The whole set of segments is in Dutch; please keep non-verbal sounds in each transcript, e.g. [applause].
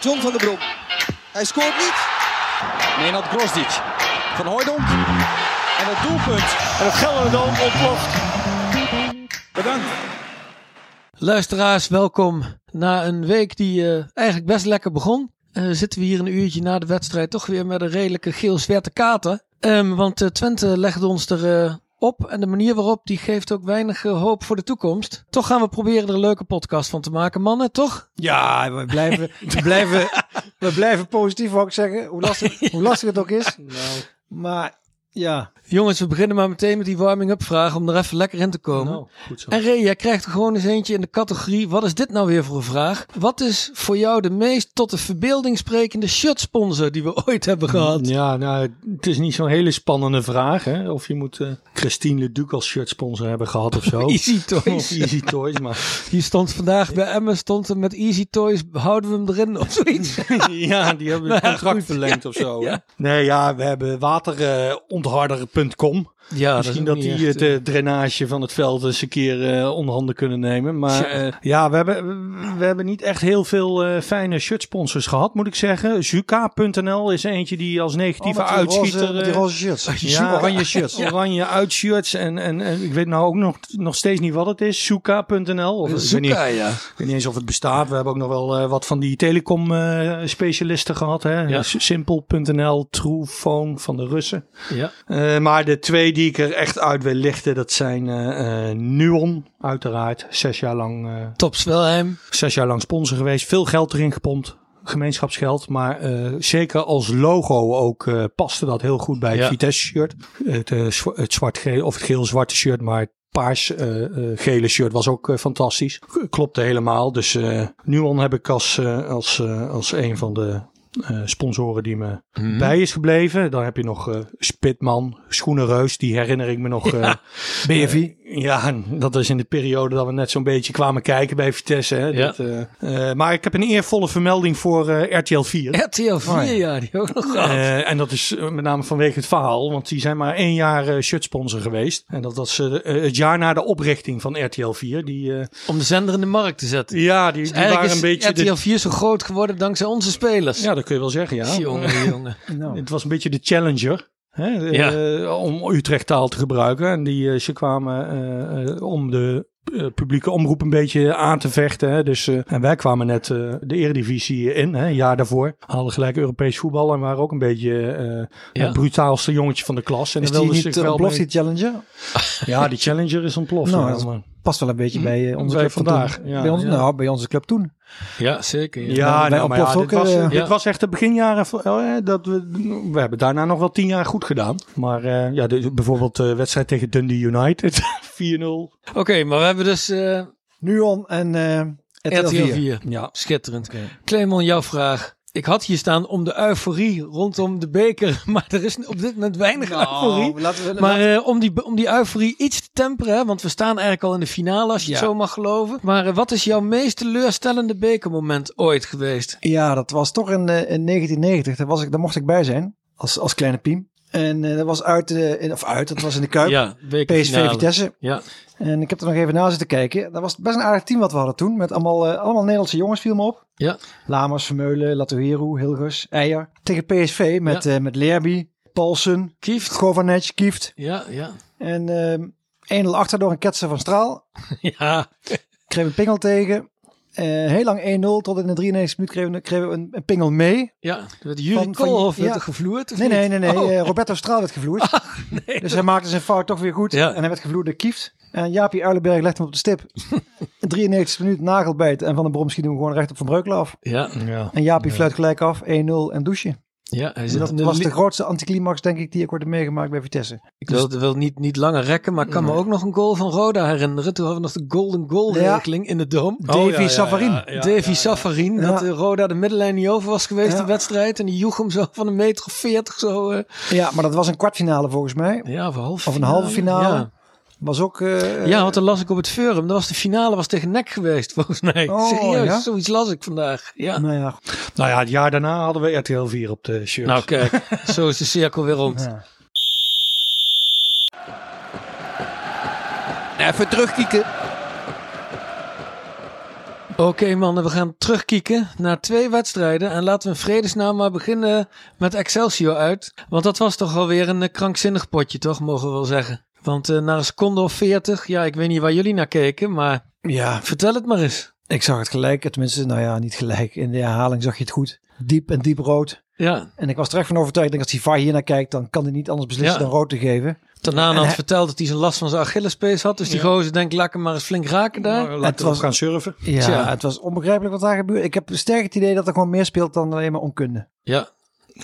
John van der Brom. Hij scoort niet. Nenad Grosdic. Van Hooydonk. En het doelpunt. En het Gelderdoom ontploft. Bedankt. Luisteraars, welkom. Na een week die eh, eigenlijk best lekker begon, eh, zitten we hier een uurtje na de wedstrijd toch weer met een redelijke geel-zwarte kater. Ehm, want eh, Twente legde ons er eh, op en de manier waarop die geeft ook weinig eh, hoop voor de toekomst. Toch gaan we proberen er een leuke podcast van te maken, mannen, toch? Ja, we blijven, [laughs] we blijven, we blijven positief, wou ik zeggen. Hoe lastig, hoe lastig het ook is. [laughs] Maar ja, Jongens, we beginnen maar meteen met die warming-up vraag om er even lekker in te komen. nou, goed zo. En Ray, jij krijgt er gewoon eens eentje in de categorie. Wat is dit nou weer voor een vraag? Wat is voor jou de meest tot de verbeelding sprekende shirtsponsor die we [laughs] ooit hebben gehad? Ja, nou, het is niet zo'n hele spannende vraag. Hè? Of je moet eh, Christine Leduc als shirt sponsor hebben gehad of zo. [laughs] Easy Of Toys. [laughs] Easy Toys, maar Hier stond vandaag bij Emma stond er met Easy Toys. Houden we hem erin of zoiets? ja, die hebben het Nou ja, contract verlengd Ja, of zo. ja. Nee, ja, we hebben waterontharder.com. Ja, Misschien dat, die het uh, eh, drainage van het veld eens een keer eh onder handen kunnen nemen. Maar eh, ja, we hebben, we hebben niet echt heel veel eh, fijne shirtsponsors gehad, moet ik zeggen. Zuka.nl is eentje die als negatieve Oh, uitschieter... roze- met die eh, roze shirts. [laughs] ja, oranje shirts. Oranje uitshirts en, en, en ik weet nou ook nog, nog steeds niet wat het is. Zuka.nl. Of, ik, weet niet, Zuka, ja. ik weet niet eens of het bestaat. We hebben ook nog wel eh, wat van die telecom eh, specialisten gehad. Hè? Ja. Truephone van de Russen. ja. Eh, maar de twee die ik er echt uit wil lichten, dat zijn eh, Nuon, uiteraard. Zes jaar lang, eh, Top Swelheim. zes jaar lang sponsor geweest. Veel geld erin gepompt. Gemeenschapsgeld, maar zeker als logo ook paste dat heel goed bij het Ja. Vitesse shirt. Het, zwa- het zwart-geel of het geel-zwarte shirt, maar het paars-gele shirt was ook fantastisch. Klopte helemaal. Dus eh Nuon heb ik als, als, als een van de eh, sponsoren die me Mhm. bij is gebleven. Dan heb je nog eh, Spitman, Schoenenreus, die herinner ik me nog. BFI. Ja, dat is in de periode dat we net zo'n beetje kwamen kijken bij Vitesse. Hè? Ja. Dat, eh, eh, maar ik heb een eervolle vermelding voor eh, RTL 4. RTL 4, ja, die ook nog gehad. Eh, en dat is met name vanwege het verhaal, want die zijn maar één jaar shirtsponsor geweest. En dat was het jaar na de oprichting van RTL 4. Die, eh, Om de zender in de markt te zetten. ja, die, die Eigenlijk waren is een beetje. RTL De, 4 zo groot geworden dankzij onze spelers. ja, dat kun je wel zeggen, ja. Jongen, jongen. Het was een beetje de challenger. Hè, eh, Ja. om Utrecht taal te gebruiken. En die, eh, ze kwamen eh, om de publieke omroep een beetje aan te vechten. Hè. Dus, eh, en wij kwamen net eh, de eredivisie in, hè, een jaar daarvoor. Hadden gelijk Europees voetbal en waren ook een beetje eh, Ja. het brutaalste jongetje van de klas. En Is dan die niet ze zich wel ontploft, mee- die challenger? [laughs] Ja, die challenger is ontploft. Nou, ja, maar- Past wel een beetje bij eh, onze Bij club van vandaag, toen. ja. bij, ons, Ja. nou, bij onze club toen. Ja, zeker. Ja. Nou, maar ja, dit, was, eh, dit Ja. was echt de beginjaren. van- eh, dat we, we hebben daarna nog wel tien jaar goed gedaan. Maar eh, ja, de, bijvoorbeeld de wedstrijd tegen Dundee United, [laughs] 4-0. Oké, maar we hebben dus eh Nuon en eh RTL, RTL 4. 4. Ja, Schitterend. Clemon, jouw vraag. Ik had hier staan om de euforie rondom de beker. [laughs] Maar er is op dit moment weinig euforie. Nou, laten we, Maar eh, om, die, om die euforie iets te temperen, hè, want we staan eigenlijk al in de finale als je het zo mag geloven. Maar wat is jouw meest teleurstellende bekermoment ooit geweest? Ja, dat was toch in, eh, in 1990. Daar, was ik, daar mocht ik bij zijn. Als, als kleine piem. En eh, dat was uit, in, of uit, dat was in de Kuip. Ja, PSV. Vitesse. Ja, En ik heb er nog even na zitten kijken. Dat was best een aardig team wat we hadden toen. Met allemaal, eh, allemaal Nederlandse jongens viel me op. ja. Lamers, Vermeulen, Latohero, Hilgers, Eier. Tegen PSV met, eh met Lerby, Paulsen, Kieft. Govanec, Kieft. Ja, ja. En ehm 1-0 achter door een ketsen van Straal. [laughs] Ja, Kreeg een pingel tegen. Eh, heel lang 1-0 tot in de 93 minuut kregen we, kregen we een, een pingel mee. ja. Werd van- Koolhof werd ja. er gevloerd? Of Nee, nee, nee. nee. Oh. eh, Roberto Straal werd gevloerd. [laughs] dus hij maakte zijn fout toch weer goed. Ja. En hij werd gevloerd door Kieft. En Jaapie Uilenberg legde hem op de stip. [laughs] 93 minuut nagelbijt. En Van den Brom schiet hem gewoon recht op Van Breukelen af. Ja, ja. En Jaapie fluit gelijk af. 1-0 en douche. Ja, hij zit dat in de was de grootste anticlimax, denk ik, die ik ooit heb meegemaakt bij Vitesse. Ik wil, wil niet, niet langer rekken, maar ik kan me ook nog een goal van Roda herinneren. Toen hadden we nog de golden goal Ja. regeling in de Dome. Davy Savarin. Davy Saffarin, dat Roda de middenlijn niet over was geweest, Ja. de wedstrijd. En die joeg hem zo van een meter of veertig zo. eh, Ja, maar dat was een kwartfinale volgens mij. ja, of een halve Of een halve finale. Ja. Was ook... eh, ja, want dan las ik op het forum. Dat was de finale was tegen NEC geweest, [laughs] volgens mij. Oh, Serieus, ja? zoiets las ik vandaag. Ja. Nou ja, Nou ja, het jaar daarna hadden we RTL 4 op de shirt. Nou kijk, [laughs] zo is de cirkel weer rond. Ja. Even terugkieken. Oké mannen, we gaan terugkieken naar twee wedstrijden. En laten we in vredesnaam maar beginnen met Excelsior uit. Want dat was toch alweer een eh, krankzinnig potje, toch? Mogen we wel zeggen. Want eh, na een seconde of veertig, ja, ik weet niet waar jullie naar keken, maar ja, vertel het maar eens. ik zag het gelijk. Tenminste, nou ja, niet gelijk. In de herhaling zag je het goed. Diep en diep rood. Ja, En ik was er echt van overtuigd. Ik denk als die VAR hier naar kijkt, dan kan hij niet anders beslissen Ja. dan rood te geven. daarna had hij- verteld dat hij zijn last van zijn Achillespees had. Dus die gozer denkt, laat hem maar eens flink raken daar. Maar laten Het we was- gaan surfen. Ja, Tja. het was onbegrijpelijk wat daar gebeurde. Ik heb sterk het idee dat er gewoon meer speelt dan alleen maar onkunde. Ja,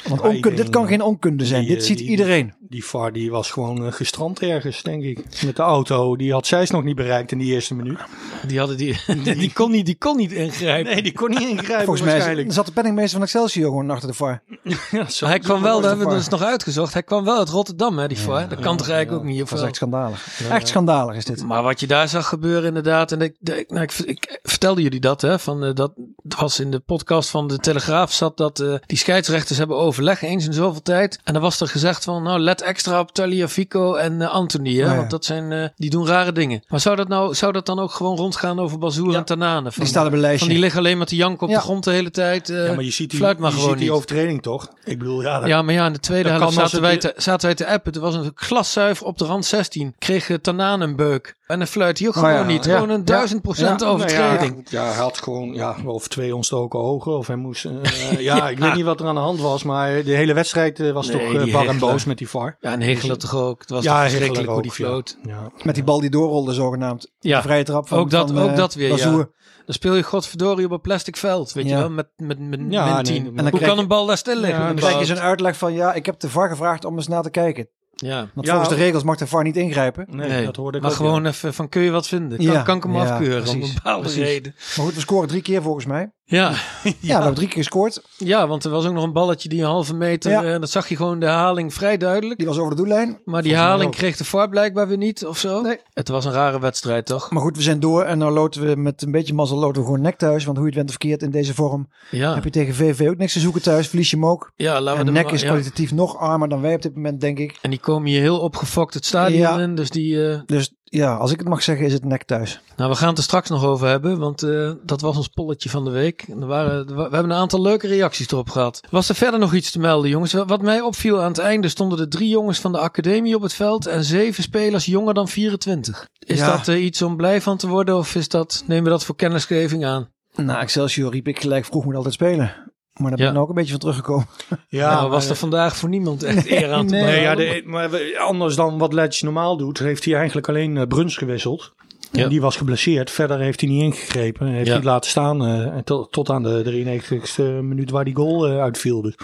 Want Ja, onkunde, dit kan geen onkunde zijn. die, dit eh, ziet die- iedereen. Die VAR die was gewoon eh, gestrand ergens, denk ik. Met de auto. Die had Zeist nog niet bereikt in die eerste minuut. die, hadden die, die, [laughs] kon niet, die kon niet ingrijpen. Nee, die kon niet ingrijpen Volgens mij zat de penningmeester van Excelsior gewoon achter de VAR. [laughs] Ja, zo. Hij kwam wel, dat hebben we dus nog uitgezocht. Hij kwam wel uit Rotterdam, hè, die VAR. Dat kan toch eigenlijk ook niet. Of Dat is echt schandalig. Echt schandalig is dit. Maar wat je daar zag gebeuren inderdaad. En ik, ik, nou, ik, ik vertelde jullie dat. Hè, van, eh, dat was in de podcast van de Telegraaf zat dat eh, die scheidsrechters hebben overleg eens in zoveel tijd. En dan was er gezegd van nou let extra op Tagliafico en eh, Anthony. Hè, Oh ja. Want dat zijn, eh, die doen rare dingen. Maar zou dat nou zou dat dan ook gewoon rondgaan over Bazoer en Tanane? Van, Die staan op een lijstje. van die liggen alleen maar te janken op Ja. de grond de hele tijd. eh, Ja, maar je ziet die, fluit maar je gewoon ziet die niet. overtreding toch? Ik bedoel, ja, dat- Ja, maar ja, in de tweede helft zaten wij, te, zaten wij te appen. Er was een glaszuiver op de rand 16. Kreeg Tanaan een beuk. En dan fluit hij ook Oh gewoon ja, niet. ja. Gewoon een duizend procent Ja, overtreding. Ja, hij had gewoon, ja, of twee ontstoken ogen. Of hij moest, eh, ja, ik weet niet wat er aan de hand was. Maar de hele wedstrijd eh, was Nee, toch eh, bar en boos met die VAR. Ja, en Hegelen toch ook. Het was Ja, toch verschrikkelijk hoe ook, die floot. Ja. Ja. Met die bal die doorrolde zogenaamd. Ja, De vrije trap van ook dat, van, ook eh, dat weer. Ja. Bazoer. Dan speel je godverdorie op een plastic veld. Weet je wel, met, met, met Ja, min 10. nee, en dan hoe kan je- een bal daar stil liggen? Dan de krijg je zo'n uitleg van ja, ik heb de VAR gevraagd om eens na te kijken. Ja. Want Ja. volgens de regels mag de VAR niet ingrijpen. Nee, Nee, dat hoorde ik maar ook, gewoon ja. even van kun je wat vinden? Kan, Ja, kan ik hem ja, afkeuren om precies, een bepaalde precies. reden? Maar goed, we scoren drie keer volgens mij. Ja. Ja, [laughs] we hebben drie keer gescoord. ja, want er was ook nog een balletje die een halve meter... Ja. En dat zag je gewoon de herhaling vrij duidelijk. Die was over de doellijn. Maar die herhaling kreeg de VAR blijkbaar weer niet of zo. Nee. Het was een rare wedstrijd, toch? Maar goed, we zijn door. En nou loten we met een beetje mazzel loten we gewoon nek thuis. Want hoe je het went of verkeerd in deze vorm. Ja, Heb je tegen VV ook niks te zoeken thuis. Verlies je hem ook. ja laten we En er nek maar- is ja. kwalitatief nog armer dan wij op dit moment, denk ik. En die komen hier heel opgefokt het stadion Ja. in. Dus die... eh, Dus ja, als ik het mag zeggen, is het nek thuis. Nou, we gaan het er straks nog over hebben, want eh, dat was ons polletje van de week. Er waren, we hebben een aantal leuke reacties erop gehad. Was er verder nog iets te melden, jongens? Wat mij opviel aan het einde stonden er drie jongens van de academie op het veld en zeven spelers jonger dan 24. Is Ja. dat eh, iets om blij van te worden of is dat, nemen we dat voor kennisgeving aan? Nou, Excelsior riep ik gelijk vroeg moet altijd spelen. Maar daar ben ik ook een beetje van teruggekomen. Ja, nou, was er vandaag voor niemand echt eer aan te Nee, ja, de, maar anders dan wat Letch normaal doet, heeft hij eigenlijk alleen eh, Bruns gewisseld. Ja. En die was geblesseerd. Verder heeft hij niet ingegrepen. Heeft Ja. hij het laten staan eh, en tot, tot aan de 93ste minuut waar die goal eh, uitviel. Dus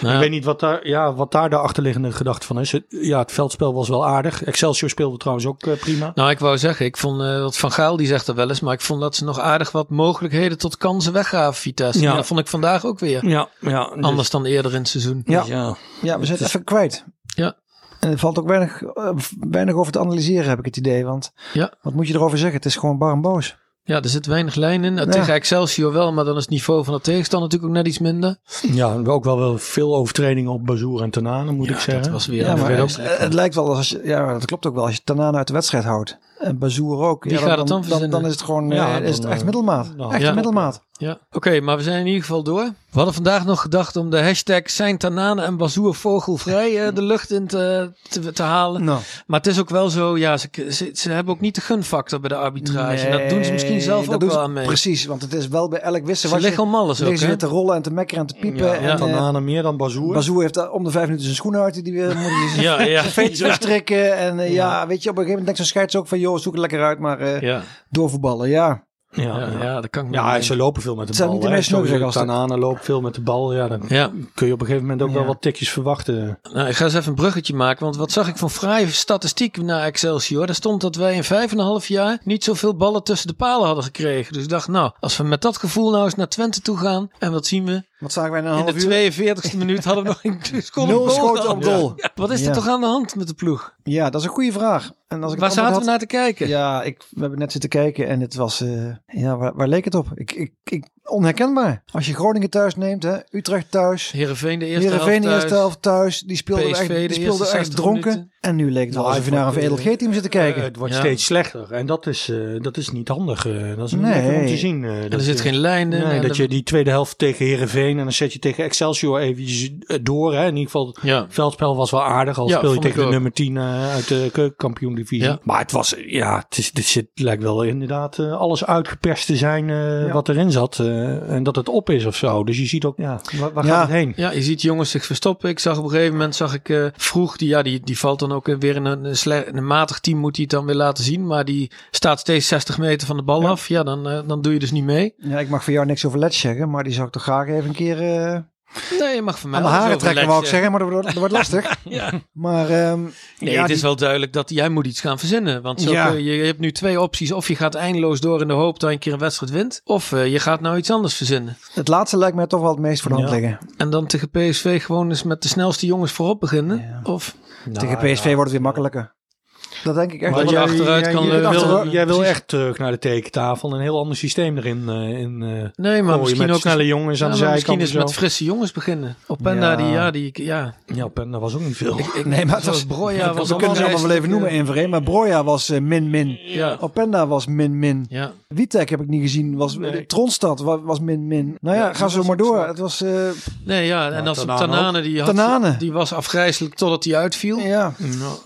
Nou, Ik weet niet wat daar, ja, wat daar de achterliggende gedachte van is. Het, ja, het veldspel was wel aardig. Excelsior speelde trouwens ook eh, prima. Nou, ik wou zeggen, ik vond, eh wat Van Gaal die zegt er wel eens, maar ik vond dat ze nog aardig wat mogelijkheden tot kansen weggaven, Vitesse. Ja. Ja. Dat vond ik vandaag ook weer. Ja, ja. dus- Anders dan eerder in het seizoen. Ja. dus ja. Ja, we zijn het even kwijt. Ja. En er valt ook weinig, eh, weinig over te analyseren, heb ik het idee. Want Ja. wat moet je erover zeggen? Het is gewoon bar en boos. Ja, er zit weinig lijn in. Ja. Tegen Excelsior wel, maar dan is het niveau van de tegenstander natuurlijk ook net iets minder. ja, ook wel, wel veel overtredingen op Bazoer en Tanane, moet ik zeggen. dat was weer Ja, maar het, het lijkt wel als je, ja, dat klopt ook wel. Als je Tanana uit de wedstrijd houdt en Bazoer ook. Wie ja, gaat het dan dan, dan, verzinnen? dan is het gewoon Ja, eh, is het echt eh, middelmaat. echt Ja. middelmaat. Ja. Oké, maar we zijn in ieder geval door. We hadden vandaag nog gedacht om de hashtag zijn Tanane en Bazoer vogelvrij eh, de lucht in te, te, te halen. Nou, Maar het is ook wel zo, ja, ze, ze, ze hebben ook niet de gunfactor bij de arbitrage. en dat doen ze misschien zelf ook doen wel aan mee. Precies, want het is wel bij elk wissel. Ze liggen om alles ook, liggen ze te rollen en te mekkeren en te piepen. Ja, en, en Tanane meer dan Bazoer. Bazoer heeft om de vijf minuten zijn schoenen uit. Die weer [laughs] moet Ja, ja. zijn veters weer strikken. En ja. weet je, op een gegeven moment denkt zo'n scheids ook van... joh, zoek het lekker uit, maar eh Ja. doorvoetballen. Ja, Ja, Ja, dat kan ik Ja, ze lopen veel met de zijn bal. niet de meest Sowieso gasten. Tanane loopt veel met de bal. Ja, dan Ja, kun je op een gegeven moment ook wel wat tikjes verwachten. nou, ik ga eens even een bruggetje maken. Want wat zag ik van fraaie statistiek naar Excelsior? Daar stond dat wij in vijf en een half jaar niet zoveel ballen tussen de palen hadden gekregen. Dus ik dacht, nou, als we met dat gevoel nou eens naar Twente toe gaan. En wat zien we? Wat zagen wij In de uur? 42e minuut hadden we nog een [laughs] score Nul schoten op goal. Ja, Wat is er toch aan de hand met de ploeg? Ja, dat is een goede vraag. En als ik Waar zaten we naar te kijken? Ja, ik, we hebben net zitten kijken en het was... eh, ja, waar, waar leek het op? Ik, ik, ik, onherkenbaar. Als je Groningen thuis neemt, hè, Utrecht thuis... Heerenveen de eerste Heerenveen de eerste helft thuis. Die speelden PSV echt, die eerste speelden echt 60 dronken. minuten. En nu leek het wel Nou, je het naar een wordt, VLG team zit te kijken. Eh, het wordt Ja. steeds slechter. En dat is, eh, dat is niet handig. eh. dat is niet Nee. lekker om te zien. eh, En dat er zit je- geen lijn in. Nee, en dat de- je die tweede helft tegen Herenveen en dan zet je tegen Excelsior eventjes eh, door. Hè. In ieder geval, Ja. het veldspel was wel aardig. Al Ja, speel je tegen de nummer 10 eh, uit de keukenkampioen divisie. Ja. Maar het was, eh, ja, het, is, het zit, lijkt wel inderdaad eh, alles uitgeperst te zijn eh, Ja. wat erin zat. eh, en dat het op is of zo. Dus je ziet ook, ja, waar, waar Ja. gaat het heen? Ja, je ziet jongens zich verstoppen. Ik zag op een gegeven moment, zag ik eh, vroeg, die, ja, die, die valt dan ook weer in een, een, sle- in een matig team, moet hij het dan weer laten zien. Maar die staat steeds 60 meter van de bal af. Ja, dan, eh, dan doe je dus niet mee. Ja, ik mag voor jou niks over Letch zeggen, maar die zou ik toch graag even een keer eh, Nee, je mag van mij aan de haren trekken, wou ik zeggen, maar dat wordt, dat wordt lastig. [laughs] Ja. Maar ehm, Nee, ja, het is die- wel duidelijk dat jij moet iets gaan verzinnen. Want zo Ja. kun je, je hebt nu twee opties. Of je gaat eindeloos door in de hoop dat je een keer een wedstrijd wint. Of eh, je gaat nou iets anders verzinnen. het laatste lijkt mij toch wel het meest voor de hand Ja. liggen. En dan tegen PSV gewoon eens met de snelste jongens voorop beginnen. Ja. Tegen PSV wordt het weer makkelijker. Dat denk ik echt. Je achteruit kan, jij, eh, wil, jij wil echt terug naar de tekentafel. en Een heel ander systeem erin. eh in, eh nee, maar misschien met ook snelle jongens Ja, aan de zijkant. misschien en eens met frisse jongens beginnen. Openda, Ja. die, ja, die, ja. Ja, Pen, dat was ook niet veel. Ik, Nee, maar het was- Broja was we kunnen ze allemaal wel even noemen in. één voor één. Maar Broja was eh, min-min. Ja. Openda was min-min. Ja. Witek heb ik niet gezien. Was, Nee. Tronstad was, was min-min. Nou ja, Ja, ga zo maar door. Het was... eh, Nee, ja. En als Tanane Tanane, die, had, Tanane. die was afgrijzelijk totdat hij uitviel. ja,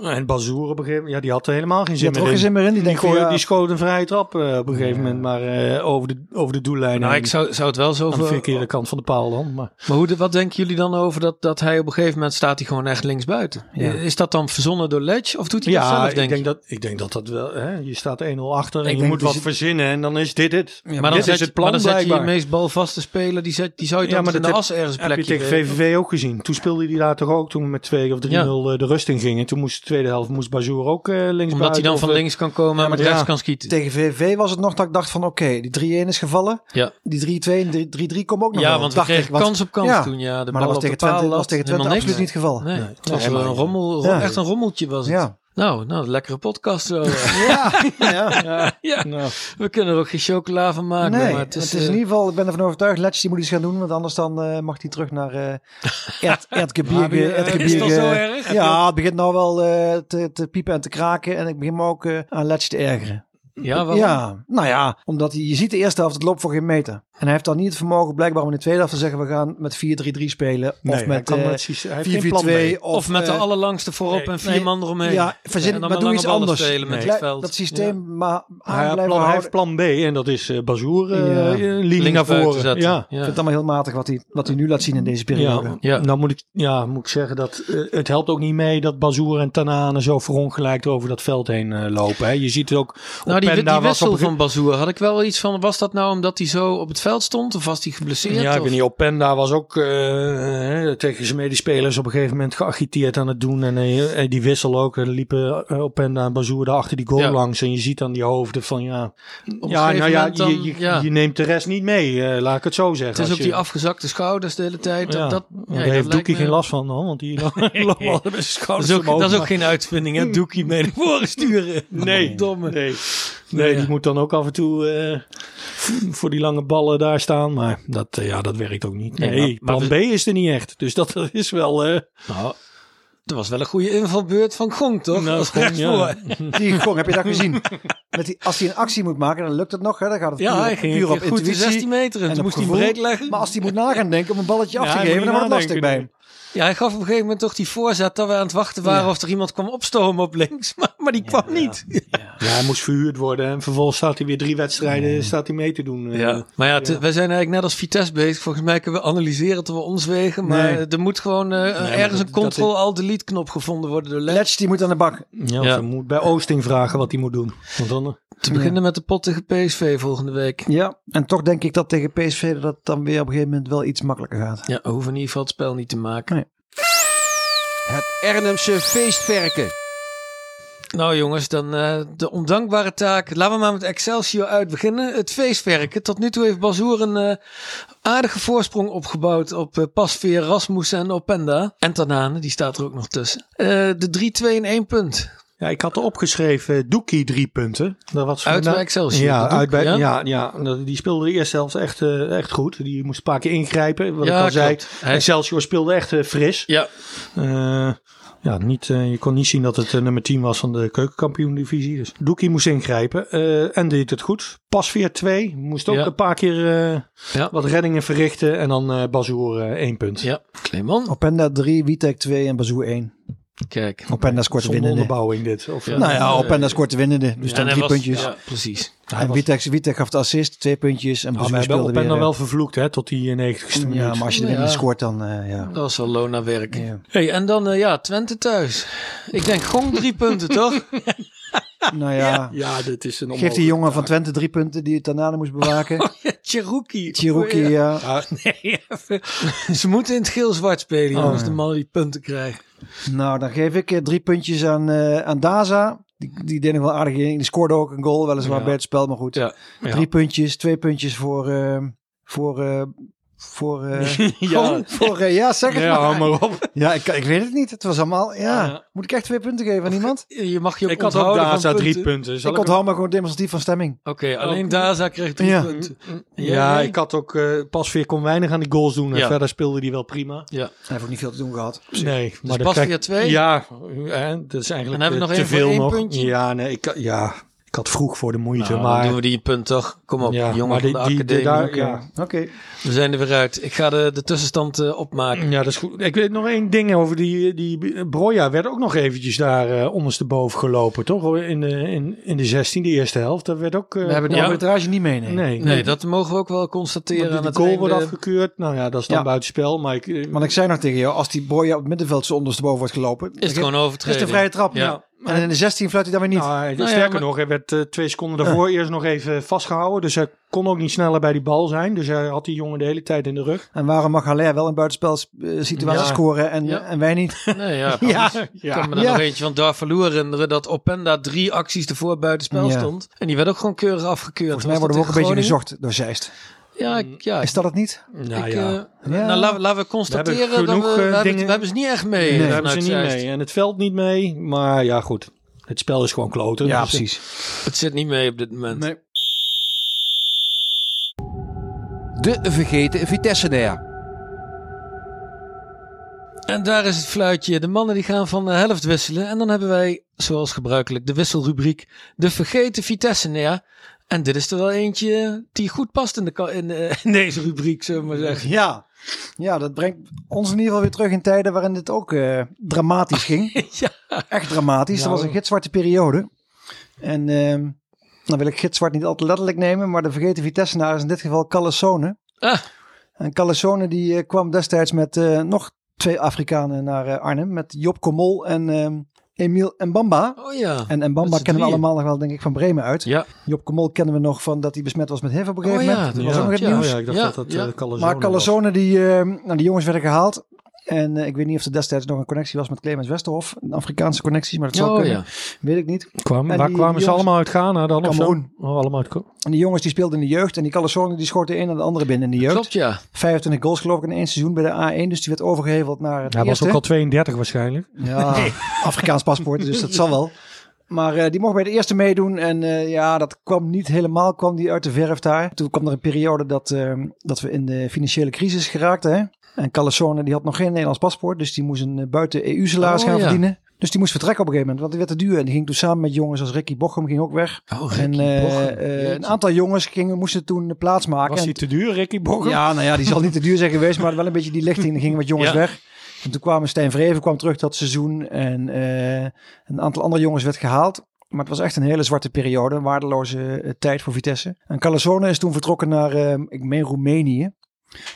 en Bazoer op een gegeven moment, ja, die had er helemaal geen zin er meer in. geen zin meer in. Die Die, van, ja, die schoot een vrije trap eh, op een gegeven Ja. moment, maar eh, over, de, over de doellijn. Nou, ik zou, zou het wel zo aan de verkeerde kant van de paal dan. Maar Maar hoe, de- wat denken jullie dan over dat, dat hij op een gegeven moment staat hij gewoon echt linksbuiten? Ja. Is dat dan verzonnen door Ledge of doet hij dat ja, zelf, ik denk denk, je? dat, ik denk dat dat wel. Hè, je staat 1-0 achter en Ik je denk moet wat verzinnen en dan is dit het. Ja, maar dan, dit is je- het plan maar dan zet je je meest balvaste speler, die, zet, die zou je Ja, dan maar in de as ergens een Heb je plekje tegen. VVV ook gezien. Toen speelde hij daar toch ook toen we met 2 of 3-0 eh, de rust in gingen. Toen moest de tweede helft moest Bazoer ook eh links Omdat hij dan of, van eh, links kan komen en met rechts ja. kan schieten. Tegen VV was het nog dat ik dacht van oké, die 3-1 is gevallen. Ja, Die 3-2 en die 3-3 komen ook nog ja wel. want we dacht ik, kregen want- kans op kans ja, toen. Ja, de Maar bal dat was op tegen de Twente, was tegen Twente absoluut niet niks. het geval. Nee, Nee, het was een rommel, Ja. echt een rommeltje was het. Ja. Nou, nou, een lekkere podcast zo. [laughs] Ja, [laughs] ja. ja, Nou, we kunnen er ook geen chocola van maken. Nee, maar het is, in eh, ieder geval, ik ben ervan overtuigd, Letch die moet iets gaan doen, want anders dan eh, mag hij terug naar Erd. Maar, eh, Erdgebirge. [laughs] is het al zo erg? Ja, het begint nou wel te, te piepen en te kraken en ik begin me ook aan Letch te ergeren. Ja, waarom? Ja, nou ja, omdat hij, je ziet de eerste helft, het loopt voor geen meter. En hij heeft dan niet het vermogen blijkbaar om in de tweede helft te zeggen, we gaan met 4-3-3 spelen. of met kan eh, met systeem- hij heeft geen plan 4-4-2. B. Of, Of met de eh, allerlangste voorop nee, en vier nee, man eromheen. Ja, verzin, En dan maar met doe iets anders. spelen met het veld. Dat systeem maar aan Hij, heeft blijven plan, hij houden. heeft plan B en dat is eh Bazoer Ja. linie Links naar voren. zetten. Ja. Ja. Ik vind het allemaal heel matig wat hij, wat hij nu laat zien in deze periode. Ja, Ja. nou moet ik, ja, moet ik zeggen dat het helpt ook niet mee dat Bazoer en Tanane zo verongelijkt over dat veld heen eh, lopen. Hè. Je ziet het ook. Nou, die, die wissel op van Bazoer had ik wel iets van. Was dat nou omdat hij zo op het veld stond? Of was hij geblesseerd? Ja, ik weet niet. Openda was ook eh, tegen zijn medespelers op een gegeven moment geagiteerd aan het doen. En eh, eh, die wissel ook. Er liepen eh, Openda en Bazoer daar achter die goal Ja. langs. En je ziet dan die hoofden van ja. Op Ja, nou ja, dan- je, je, ja. je neemt de rest niet mee. laat ik het zo zeggen. Het is ook je- die afgezakte schouders de hele tijd. Ja, Dat, dat, daar dat heeft Doekie me- geen last van, hoor, want die [laughs] loopt al met zijn Dat schouders is, ook, omhoog, dat is ook maar- geen uitvinding, hè? Doekie mee naar voren sturen. Nee, Domme. nee. Nee, Ja. die moet dan ook af en toe eh, voor die lange ballen daar staan. Maar dat, eh, ja, dat werkt ook niet. Nee, Nee, maar- maar plan we- B is er niet echt. Dus dat [laughs] is wel... eh Nou, dat was wel een goede invalbeurt van Gong, toch? Nou, Gong, ja. Die gong, heb je dat gezien? Met die, als hij een actie moet maken, dan lukt het nog. Hè? Dan gaat het Ja, puur, ging puur op goed de intuïtie. 16 meter. En, moest hij gevoel. breed leggen. Maar als hij moet nagaan denken om een balletje af Ja, te geven, dan wordt het lastig bij hem. Ja, hij gaf op een gegeven moment toch die voorzet dat we aan het wachten waren Ja. of er iemand kwam opstomen op links. [laughs] Maar, maar die kwam niet. [laughs] ja, hij moest verhuurd worden. En vervolgens staat hij weer drie wedstrijden staat hij mee te doen. eh. Ja, maar ja, wij zijn eigenlijk net als Vitesse bezig. Volgens mij kunnen we analyseren tot we ons wegen. Maar Nee. er moet gewoon eh, ergens dat- een Ctrl-Alt-Delete knop gevonden worden door Letch. Letch, die moet aan de bak. Ja, Ja. of je moet bij Oosting vragen wat hij moet doen. Want dan, eh, Te beginnen met de pot tegen PSV volgende week. Ja, en toch denk ik dat tegen PSV dat dan weer op een gegeven moment wel iets makkelijker gaat. Ja, hoeven in ieder geval het spel niet te maken. Het Ernemse feestverken. Nou jongens, dan eh, de ondankbare taak. Laten we maar met Excelsior uit beginnen. Het feestwerken. Tot nu toe heeft Bazoer een eh, aardige voorsprong opgebouwd op uh, Pasveer, Rasmussen en Openda. En Tanane, die staat er ook nog tussen. Eh, de 3-2 in één punt. Ja, ik had er opgeschreven Doekie drie punten. Dat was Uit bij Excelsior. Ja, uit bij, ja? ja? Ja, die speelde de eerste helft echt, eh, echt goed. Die moest een paar keer ingrijpen. Wat Ja, ik al zei, klopt. Hij- Excelsior speelde echt eh, fris. Ja, Eh, ja, niet, eh, je kon niet zien dat het eh, nummer 10 was van de keukenkampioen-divisie. Dus Doekie moest ingrijpen eh, en deed het goed. Pasveer 2 moest ook Ja. een paar keer eh, Ja. wat reddingen verrichten. En dan eh Bazoer eh, één punt. ja. Clemon. Openda 3, Witek 2 en Bazoer 1. Kijk. Openda scoort de winnende. onderbouwing dit. Of, Ja. eh, Nou ja, Openda scoort de winnende. Dus dan drie was- puntjes. Ja, precies. hij En Witek, Witek gaf de assist, twee puntjes. En Ah, we hebben Openda weer. wel vervloekt hè, tot die 90ste minuut. ja, maar als je Ja. winnende scoort dan, eh, ja. Dat was wel Lona werk. Ja. Hey, en dan eh, ja, Twente thuis. Ik denk gewoon drie punten, toch? [laughs] Nou ja, Ja, dit is een geef die jongen van Twente drie punten die het daarna moest bewaken. [laughs] Ja, Cherokee. Cherokee, Oh, ja. ja. [laughs] Nee, even. Ze moeten in het geel-zwart spelen, Oh, jongens. ja. De mannen die punten krijgen. Nou, dan geef ik eh, drie puntjes aan, eh, aan Daza. Die, die deed nog wel aardig in. Die scoorde ook een goal, weliswaar Ja. bij het spel, maar goed. Ja. Ja. Drie puntjes, twee puntjes voor... eh, voor eh, voor, eh, [laughs] Ja. voor eh, ja, zeg het Ja, hou maar. maar op. Ja, ik, ik weet het niet. Het was allemaal, ja. Ja. Moet ik echt twee punten geven aan iemand? Je mag je ook Ik had ook Daza drie punten. Zal Ik ik onthoud maar gewoon demonstratief van stemming. Oké, alleen Daza kreeg drie Ja. punten. Ja, jij? ik had ook uh, Pasveer kon weinig aan die goals doen. En Ja. verder speelde hij wel prima. Ja. Hij heeft ook niet veel te doen gehad. Nee, maar dat Pasveer krijg- twee? Ja, hè, dat is eigenlijk En hebben we eh, nog te één voor veel nog. puntje? Ja, nee, ik, ja, ik had vroeg voor de moeite, Nou, maar doen we die een punt toch? Kom op, ja, jongen maar van die, de die, academie. daar, Oké. ja, Oké. We zijn er weer uit. Ik ga de, de tussenstand eh, opmaken. ja, dat is goed. Ik weet nog één ding over die, die Broja werd ook nog eventjes daar eh ondersteboven gelopen, toch? In de, in, in de 16, de eerste helft. Dat werd ook. eh, We hebben de Ja. arbitrage niet mee, nee. nee, Nee, dat mogen we ook wel constateren. Want aan de het goal wordt einde. afgekeurd. Nou ja, dat is dan Ja. buitenspel. Maar ik, eh, Want ik zei nog tegen jou, als die boy op het middenveld zo ondersteboven wordt gelopen... Is het gewoon is overtreden. het een vrije trap. Ja. En in de 16 fluit hij dan weer niet. Nou, Nou ja, sterker maar- nog, hij werd eh, twee seconden [laughs] daarvoor eerst nog even vastgehouden. Dus hij kon ook niet sneller bij die bal zijn. Dus hij had die jongen de hele tijd in de rug. En waarom mag Haller wel een buitenspel situatie Ja. scoren en, Ja. en wij niet? Nee, ja, [laughs] Ja. Ik Ja. kan me daar Ja. nog eentje van Darvalu herinneren dat Openda drie acties ervoor buitenspel Ja. stond. En die werd ook gewoon keurig afgekeurd. Volgens mij worden we ook een beetje gezocht door Zeist. Ja, ik- ja. Is dat het niet? Nou ik, ja, eh, Ja. Nou, laten, laten we constateren hebben dat we, genoeg, we, eh, hebben, dingen- we hebben ze niet echt mee. Nee, daar vanuit hebben ze niet Zeist. mee. En het veld niet mee. Maar ja, goed. Het spel is gewoon kloten. Ja, Dus, eh, precies. Het zit niet mee op dit moment. Nee. De vergeten Vitesse-nair. En daar is het fluitje. De mannen die gaan van de helft wisselen. En dan hebben wij, zoals gebruikelijk, de wisselrubriek. De vergeten Vitesse. Ja, en dit is er wel eentje die goed past in, de, in, eh, in deze rubriek, zullen we maar zeggen. Ja. ja, dat brengt ons in ieder geval weer terug in tijden waarin dit ook eh, dramatisch ging. [laughs] Ja. Echt dramatisch. Dat was een gitzwarte periode. En ehm dan wil ik gitzwart niet al te letterlijk nemen, maar de vergeten Vitesse-naar is in dit geval Callesone. Ah, En Callesone die eh, kwam destijds met eh, nog twee Afrikanen naar eh, Arnhem. Met Job Komol en ehm Emile Mbamba. oh ja. En Mbamba kennen we allemaal nog wel, denk ik, van Bremen uit. Ja, Job Komol kennen we nog van dat hij besmet was met HIV op een gegeven Oh ja, moment. Dat dat was ook nog het ja. nieuws. Oh ja, ik dacht Ja, dat dat ja. Maar was. Callazone, die, eh, nou, die jongens werden gehaald. En eh, ik weet niet of er destijds nog een connectie was met Clemens Westerhof. Een Afrikaanse connectie, maar dat zou oh kunnen. ja. Weet ik niet. Kwam, En waar die- kwamen die ze jongens- allemaal uit Ghana dan? of zo? Cameroen. Oh, allemaal uit En die jongens die speelden in de jeugd. En die Callazone die schoot de een en de andere binnen in de jeugd. Klopt, ja. 25 goals geloof ik in één seizoen bij de A1. Dus die werd overgeheveld naar het Hij was ook al 32 waarschijnlijk. Ja, [laughs] Afrikaans paspoort, dus dat zal wel. Maar eh, die mocht bij de eerste meedoen. En eh, ja, dat kwam niet helemaal kwam die uit de verf daar. Toen kwam er een periode dat, dat we in de financiële crisis geraakten. Hè? En Callazone die had nog geen Nederlands paspoort. Dus die moest een eh, buiten EU-salaris Oh, gaan ja. verdienen. Dus die moest vertrekken op een gegeven moment. Want die werd te duur. En die ging toen samen met jongens als Ricky Bochum ging ook weg. Oh, en Jeetje. een aantal jongens gingen, moesten toen plaats maken. Was hij te duur, Ricky Bochum? ja, nou ja, die zal niet te duur zijn [laughs] geweest, maar wel een beetje die lichting. Gingen wat jongens Ja. weg. En toen kwamen Stijn Vreven kwam terug dat seizoen. En een aantal andere jongens werd gehaald. Maar het was echt een hele zwarte periode. Een waardeloze tijd voor Vitesse. En Calazone is toen vertrokken naar, ik meen Roemenië.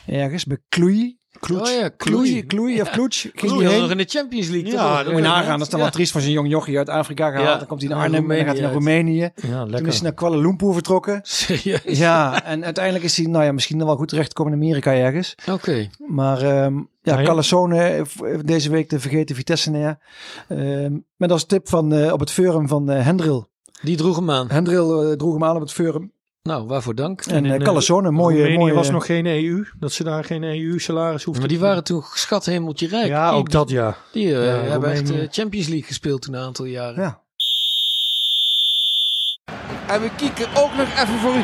Ergens, bij Cluj. Kloets. Oh ja, Kloei, Kloei of Kloets. Ging die nog heen. in de Champions League. Ja, Moet je nagaan, dat is dan wel triest voor zo'n jong jochie uit Afrika gehaald. Ja, Dan komt hij naar Arnhem en dan gaat hij naar Roemenië. Ja, Toen is hij naar Kuala Lumpur vertrokken. Serieus? Ja, en uiteindelijk is hij nou ja, misschien nog wel goed terechtgekomen in Amerika ergens. Oké. Maar ehm ja. Calassone heeft deze week de vergeten Vitesse neer. Ehm, met als tip van, eh, op het forum van eh, Hendril. Die droeg hem aan. Hendril eh, droeg hem aan op het forum. Nou, waarvoor dank. En in, eh eh, Calassone, een mooie... Roemenië mooie was nog geen EU. Dat ze daar geen EU-salaris hoefden Maar die te- waren toen schat hemeltje rijk. Ja, Die- ook dat ja. Die eh, Ja, hebben echt eh, Champions League gespeeld toen een aantal jaren. Ja. En we kieken ook nog even voor u.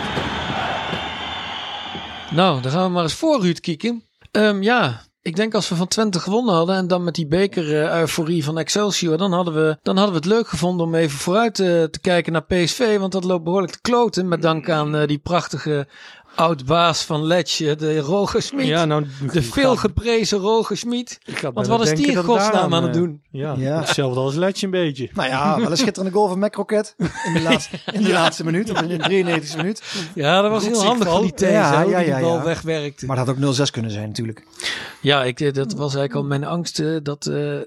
Nou, dan gaan we maar eens voor Ruud kijken. Ehm, ja, ik denk als we van Twente gewonnen hadden en dan met die beker-euforie van Excelsior, dan hadden, we, dan hadden we het leuk gevonden om even vooruit eh, te kijken naar PSV. Want dat loopt behoorlijk te kloten. Met dank aan eh, die prachtige oud-baas van Letje, de Roger Smit. Ja, nou, de veel geprezen Roger Smit. Want wat is die in godsnaam aan het doen? Ja, Ja. hetzelfde als Letje een beetje. [laughs] Nou ja, wel een schitterende goal van McRocket in de laatste, [laughs] in de laatste minuut, of in de 93e minuut. Ja, dat was heel handig van die these, Ja, ja, die ja, die bal ja. wegwerkte. Maar dat had ook 0-6 kunnen zijn natuurlijk. Ja, ik, eh, dat was eigenlijk al mijn angst eh, dat, eh,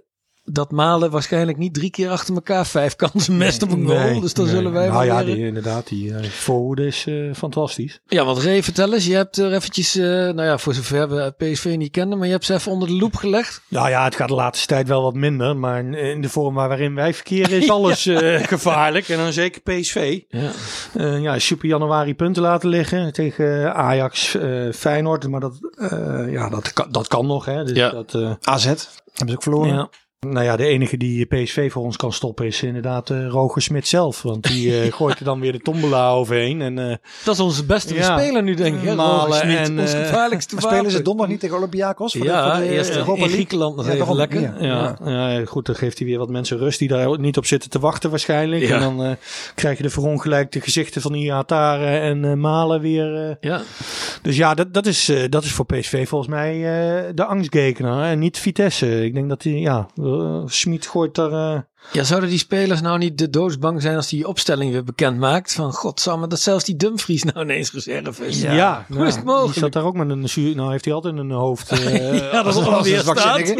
dat Malen waarschijnlijk niet drie keer achter elkaar vijf kansen mest op een goal. Nee, dus dan nee. zullen wij Nou wel ja, die, inderdaad, die uh, voorhoede is uh, fantastisch. Ja, want Ray, vertel eens. Je hebt er eventjes, uh, nou ja, voor zover we PSV niet kennen, maar je hebt ze even onder de loep gelegd. Nou ja, het gaat de laatste tijd wel wat minder. Maar in de vorm waarin wij verkeren is [laughs] alles uh, gevaarlijk. En dan zeker PSV. Ja. Uh, ja, super januari punten laten liggen tegen Ajax, uh, Feyenoord. Maar dat, ja, dat, kan, dat kan nog. Hè. Dus ja. dat, uh, AZ hebben ze ook verloren. Ja. Nou ja, de enige die PSV voor ons kan stoppen is inderdaad uh, Roger Smit zelf. Want die uh, [laughs] gooit er dan weer de tombola overheen. En, uh, dat is onze beste ja. speler nu, denk ik. Smit, en, ons gevaarlijkste wapen. Spelen ze donderdag niet tegen Olympiakos? Voor ja, de, voor de, eerst in Griekenland nog ja, even lekker. Ja, ja. ja, goed, dan geeft hij weer wat mensen rust die daar niet op zitten te wachten waarschijnlijk. En dan uh, krijg je de verongelijkte gezichten van Iatare en uh, Malen weer. ja. Dus ja, dat, dat, is, uh, dat is voor PSV volgens mij de angstgekener en niet Vitesse. Ik denk dat hij, ja, uh, Smit gooit daar. Uh... Ja, zouden die spelers nou niet de doodsbang zijn als die opstelling weer bekend maakt? Van godsamme, dat zelfs die Dumfries nou ineens reserve is. Ja, ja hoe is het mogelijk? Die zat daar ook met een zuur. Nou, heeft hij altijd een hoofd. Uh, [laughs] ja, dat is alweer staat.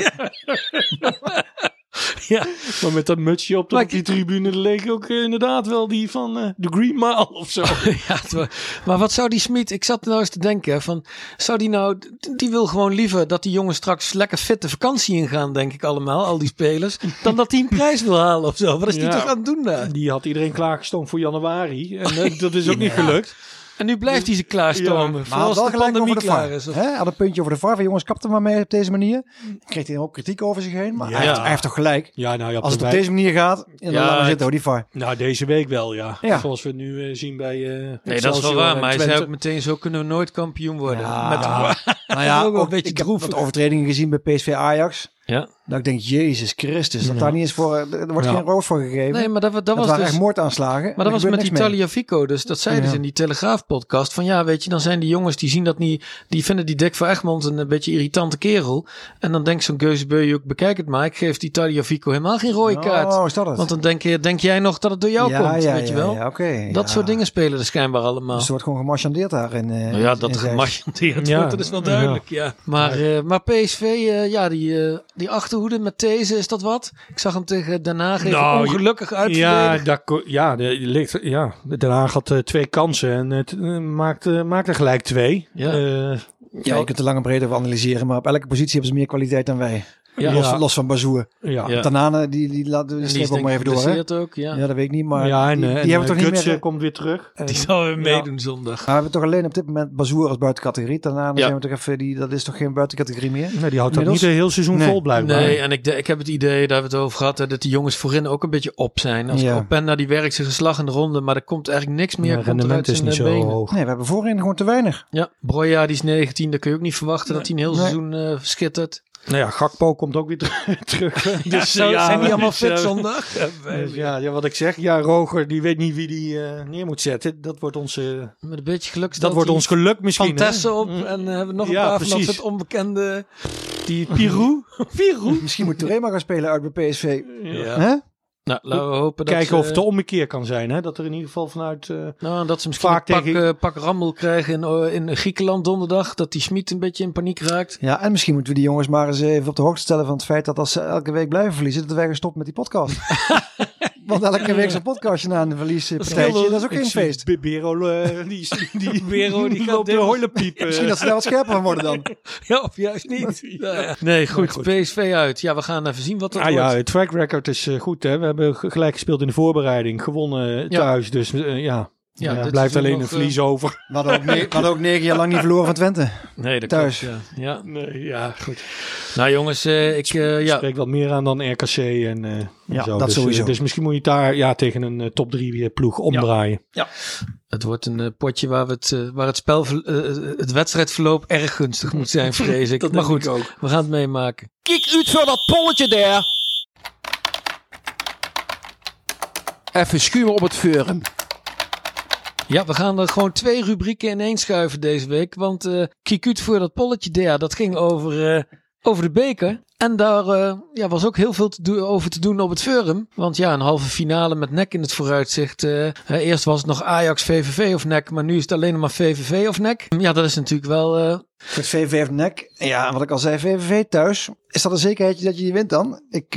[laughs] Ja. maar met dat mutsje op, op die tribune leek ook uh, inderdaad wel die van uh, de Green Mile of zo. [laughs] ja, maar wat zou die Smit, ik zat nou eens te denken van, zou die nou, die wil gewoon liever dat die jongens straks lekker fit de vakantie ingaan, denk ik allemaal, al die spelers, dan dat hij een prijs wil halen of zo. Wat is die toch aan het doen daar? Die had iedereen klaargestoomd voor januari en uh, dat is ook niet gelukt. En nu blijft hij ze klaarstomen. Ja, maar wel gelijk over de klaar is. Of... Had een puntje over de VAR. Van jongens, kap er maar mee op deze manier. Kreeg hij ook kritiek over zich heen. Maar ja. hij, heeft, hij, heeft, toch gelijk. Ja, nou ja, Als het op deze manier gaat, in ja, laat zitten hoor, die VAR. Nou, deze week wel, ja. ja. Zoals we nu uh, zien bij uh, Nee, dat is wel waar. Maar hij zei ook meteen, zo kunnen we nooit kampioen worden. Ja, Met ja. [laughs] nou ja, ook, ook een beetje ik droef. heb wat overtredingen gezien bij PSV Ajax. Ja. Dat ik denk, Jezus Christus, dat ja. daar niet eens voor, er wordt ja. geen roos voor gegeven. Nee, maar dat, dat, dat was waren dus, echt moordaanslagen. Maar dat was met Italia Fico, dus dat zeiden ja. ze in die Telegraaf-podcast. Van ja, weet je, dan zijn die jongens die zien dat niet, die vinden die Dick van Egmond een, een beetje irritante kerel. En dan denkt zo'n Geuzebeu ook, bekijk het maar, ik geef die Italia Fico helemaal geen rode kaart. Oh, is dat het? Want dan denk, je, denk jij nog dat het door jou ja, komt, ja, weet je wel. Ja, okay, dat soort dingen spelen er schijnbaar allemaal. Dus er wordt gewoon gemarchandeerd daar. In, uh, nou ja, dat gemarchandeerd wordt, dat is wel duidelijk, ja. Maar, uh, maar PSV, uh, ja, die, die achterhoede met deze is dat wat? Ik zag hem tegen Den Haag even nou, ongelukkig uit. Ja, dat, ja, de, ligt, ja, Den Haag had uh, twee kansen en het uh, maakte, maakte gelijk twee. Ja. Uh, ja, je kunt er lang en breed over analyseren, maar op elke positie hebben ze meer kwaliteit dan wij. Ja. Los, los van Bazoer. Ja. ja. Tanane, die, die laten we streep ook maar even door. Hè? Ook, ja. ja, dat weet ik niet, maar ja, en, die, die en, hebben toch niet meer... komt weer terug. [laughs] Die zal weer meedoen zondag. Maar we hebben toch alleen op dit moment Bazoer als buitencategorie. Tanane zijn we toch even, die, dat is toch geen buitencategorie meer? Nee, die houdt dat niet een heel seizoen nee. vol blijkbaar. Nee, en ik, ik heb het idee, daar hebben we het over gehad, hè, dat die jongens voorin ook een beetje op zijn. Als ja. Openda die werkt zijn geslag in de ronde, maar er komt eigenlijk niks meer. Ja, rendement is niet zo benen. hoog. Nee, we hebben voorin gewoon te weinig. Ja, Broja die is 19, daar kun je ook niet verwachten dat hij een heel seizoen uh, schittert. Nou ja, Gakpo komt ook weer [laughs] terug. dus ja, zo, ja, zijn die allemaal fit zondag? Dus ja, ja, wat ik zeg. Ja, Roger, die weet niet wie die uh, neer moet zetten. Dat wordt onze... Met een beetje geluk Dat wordt ons geluk misschien. Van Tessen op. En uh, hebben we nog een ja, paar precies. van dat soort onbekende... Die Pirou. [laughs] Pirou. Misschien moet Touré maar gaan spelen uit bij PSV. Ja. Huh? Nou, laten we hopen dat Kijken ze, of het de ommekeer kan zijn. Hè? Dat er in ieder geval vanuit... eh, Nou, dat ze misschien Vaak een pak, tegen- eh, pak rammel krijgen in, eh, in Griekenland donderdag. Dat die Schmid een beetje in paniek raakt. Ja, en misschien moeten we die jongens maar eens even op de hoogte stellen van het feit dat als ze elke week blijven verliezen, dat wij gaan stoppen met die podcast. [laughs] Want elke week zo'n [laughs] podcastje na een verliespartijtje, dat is ook geen feest. Be- Bero, eh, die, [laughs] die, Bero, die gaat [laughs] loopt de eh. Misschien dat ze daar wat scherper van worden dan. Ja, of juist niet. Nou ja. Nee, goed, goed. PSV uit. Ja, we gaan even zien wat dat Ah ja, wordt. het track record is eh, goed. Hè? We hebben gelijk gespeeld in de voorbereiding. Gewonnen Ja. thuis. Dus eh, ja, Ja, ja, blijft alleen nog, een eh, verlies over. We hadden ook, ne- we hadden ook negen jaar lang niet verloren van Twente. Nee, dat thuis. klopt, ja. ja. Nee, ja, goed. Nou jongens, eh, ik, eh, ja, Spreekt wat meer aan dan RKC en eh, Ja, zo. dat dus, sowieso. Dus misschien moet je het daar ja, tegen een top 3 ploeg omdraaien. het wordt een potje waar, we het, waar het, spel, het wedstrijdverloop erg gunstig moet zijn, [laughs] vrees ik. maar goed, we gaan het meemaken. Kijk uit voor dat polletje daar. Even schuwen op het vuren. Ja, we gaan er gewoon twee rubrieken in één schuiven deze week. Want Kikuut voor dat polletje daar, dat ging over, eh, over de beker. En daar eh, ja, was ook heel veel te over te doen op het forum. Want ja, een halve finale met nek in het vooruitzicht. eerst was het nog Ajax, VVV of nek. Maar nu is het alleen nog maar VVV of nek. Ja, dat is natuurlijk wel... het VVV heeft nek. Ja, wat ik al zei, VVV thuis. Is dat een zekerheidje dat je die wint dan? Ik,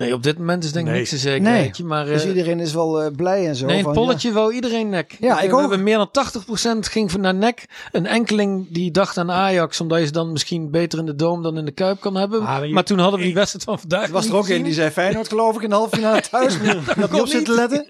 nee, op dit moment is denk ik Nee. niks een zekerheidje. Maar eh, dus iedereen is wel eh, blij en zo. nee, in van, het polletje wou iedereen nek. Ja, Eh, ik we ook. hebben meer dan 80% ging voor naar nek. Een enkeling die dacht aan Ajax. Omdat je ze dan misschien beter in de Doom dan in de Kuip kan hebben. Ah, maar je- maar toen hadden we die wedstrijd van vandaag Er was niet er ook een die zei Feyenoord geloof ik in de halve finale thuis. [laughs] Dat niet op zitten letten.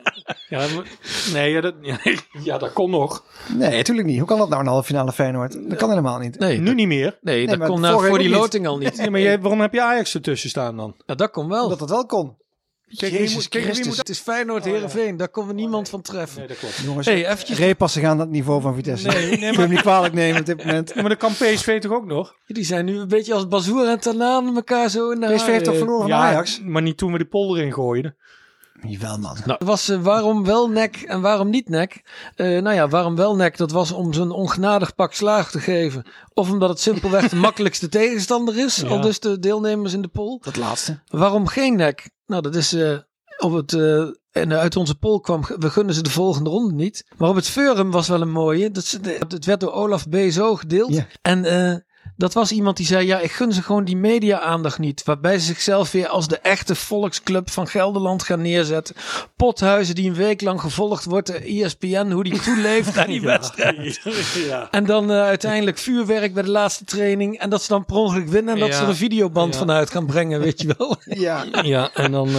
Ja, maar- nee, ja, dat, ja, ja, dat kon nog. Nee, natuurlijk niet. Hoe kan dat nou een halve finale Feyenoord? Dat kan helemaal niet. Nee, Nu dat, niet meer. nee, dat maar kon nou voor die niet. loting al niet. Nee, maar waarom heb je Ajax ertussen staan dan? Ja, dat kon wel. Dat dat wel Kijk, wie Jezus moet- kijk, wie Christus. moet- Het is Feyenoord Heerenveen. Daar kon we niemand van treffen. Nee, dat klopt. Jongens, Hey, eventjes. repassen gaan aan het niveau van Vitesse. Nee, nee, Ik wil maar- hem niet kwalijk nemen op dit moment. Ja, maar dat kan PSV toch ook nog? Die zijn nu een beetje als Bazoer en Tanaan elkaar zo in de PSV heeft toch verloren van Ajax? maar niet toen we de polder in gooiden. Jawel man. Nou, het was eh, waarom wel nek en waarom niet nek. Eh, nou ja, waarom wel nek? Dat was om ze een ongenadig pak slaag te geven. Of omdat het simpelweg de [laughs] makkelijkste tegenstander is. Ja. Al dus de deelnemers in de poll. Dat laatste. Waarom geen nek? Nou, dat is eh, op het. eh, en uit onze poll kwam, we gunnen ze de volgende ronde niet. Maar op het forum was wel een mooie. Dat, werd door Olaf B. zo gedeeld. Ja. En eh, dat was iemand die zei: Ja, ik gun ze gewoon die media-aandacht niet. Waarbij ze zichzelf weer als de echte volksclub van Gelderland gaan neerzetten. Pothuizen die een week lang gevolgd wordt. De ESPN, hoe die toeleeft aan die [laughs] wedstrijd. [laughs] ja. En dan eh, uiteindelijk vuurwerk bij de laatste training. En dat ze dan per ongeluk winnen. En dat Ja. ze er een videoband Ja. vanuit gaan brengen, weet je wel. [laughs] Ja. Ja, en dan eh,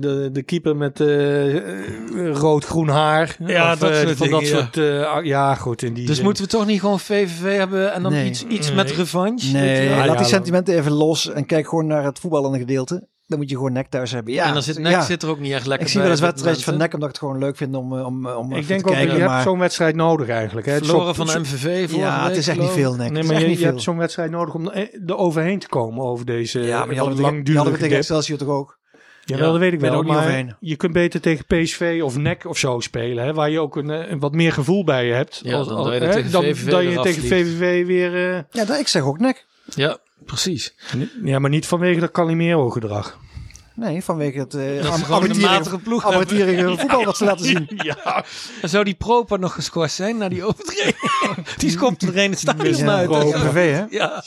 de, de keeper met eh, eh, rood-groen haar. Ja, Of, dat soort van dingen, dat ja. soort, ja, goed. In die Dus zin. moeten we toch niet gewoon VVV hebben en dan Nee. iets, iets Nee. met revanche? Je Nee? Ja, laat ja, die sentimenten even los en kijk gewoon naar het voetballende gedeelte. Dan moet je gewoon nek thuis hebben. Ja, en dan zit Nek ja. zit er ook niet echt lekker Ik zie wel eens wedstrijdjes van nek omdat ik het gewoon leuk vind om, eh, om, om Ik denk te ook, kijken. je hebt zo'n wedstrijd nodig eigenlijk. Hè. Verloren van MVV vorige ja, het is echt niet geloof veel nek. Nee, maar je, je hebt zo'n wedstrijd nodig om er er overheen te komen over deze Ja, maar die hadden, die hadden we tegen. Excelsior toch ook? Ja, Ja, wel, dat weet ik wel. Maar je kunt beter tegen PSV of NEC of zo spelen. Hè, waar je ook een, eh, een wat meer gevoel bij je hebt. Ja, dan hè, dan, VVV dan je tegen. VVV weer... eh, Ja, dat, ik zeg ook nek. Ja, precies. ja, maar niet vanwege dat Calimero-gedrag. Nee, vanwege het uh, een matige ploeg hebben. amatierige [laughs] voetbal wat ze laten zien. [laughs] Ja, En zou die Proper nog geschorst zijn na die overtreding? [laughs] die schopt er een het stadion uit. Pro PV, hè? Ja.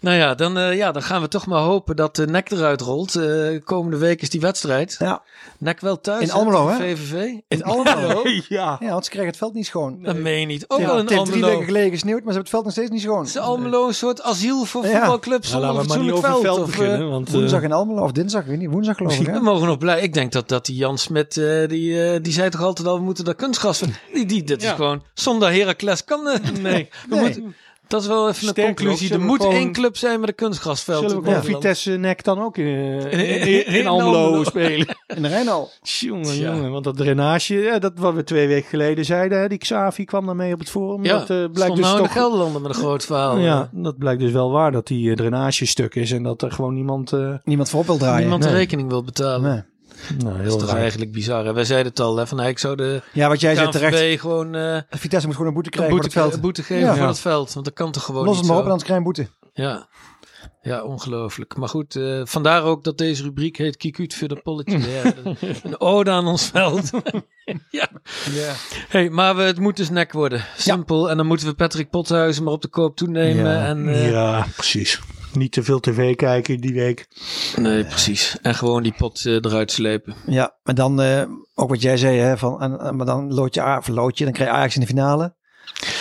Nou ja dan, eh, ja, dan gaan we toch maar hopen dat de nek eruit rolt. Eh, komende week is die wedstrijd. Ja, Nek wel thuis. In Almelo, hè? VVV. in Almelo. [laughs] ja. Ja, want ze krijgen het veld niet schoon. Dat meen je niet. Ook Ja, wel het in heeft drie Almelo. weken geleden gesneeuwd, maar ze hebben het veld nog steeds niet schoon. Is Almelo een soort asiel voor Ja. voetbalclubs zonder laten we maar niet over veld? het veld Of, eh, beginnen. Want, eh, Woensdag in Almelo, of dinsdag, ik weet niet. Woensdag geloof ik, [laughs] We hè? mogen nog blij. Ik denk dat, dat die Jan Smit, eh, die, eh, die zei toch altijd al, we moeten daar kunstgras van. Die, die, dit is Ja. gewoon, zonder Heracles kan eh, nee. [laughs] We Nee. moeten- dat is wel even Sterker een conclusie. nog, Er moet gewoon- één club zijn met een kunstgrasveld. Zullen we in Nederland. Vitesse nek dan ook in, in, in, in in Almelo Almelo. spelen? [laughs] In de Rijnal. Jongen, Tja. jongen, want dat drainage, ja, dat wat we twee weken geleden zeiden, hè, die Xavi kwam daarmee op het forum. Ja, dat eh, blijkt dus nou in toch... de Gelderlanden met een groot verhaal. ja, dat blijkt dus wel waar, dat die eh, drainage stuk is en dat er gewoon niemand... eh Niemand voorop wil draaien. Niemand de rekening wil betalen. Nee. Nou, Dat is toch eigenlijk bizar. Hè? Wij zeiden het al, hè, van ik zou de Ja, wat jij zei terecht. Gewoon eh, Vitesse moet gewoon een boete een krijgen boete, voor het veld. boete geven Ja. voor het veld. Want dat kan toch gewoon Los het maar op en zo. anders krijg je een boete. Ja. Ja, ongelooflijk. Maar goed, eh, vandaar ook dat deze rubriek heet Kikuut voor de polletje. der. [laughs] Een ode aan ons veld. [laughs] ja. Ja. Hey, maar we, het moet dus nek worden. Simpel. En dan moeten we Patrick Pothuizen maar op de koop toenemen. Ja. En, eh, ja, precies. Niet te veel tv kijken die week. Nee, precies. En gewoon die pot eh, eruit slepen. Ja, maar dan eh, ook wat jij zei, hè, van, en, maar dan lood je, A- of lood je, dan krijg je Ajax in de finale.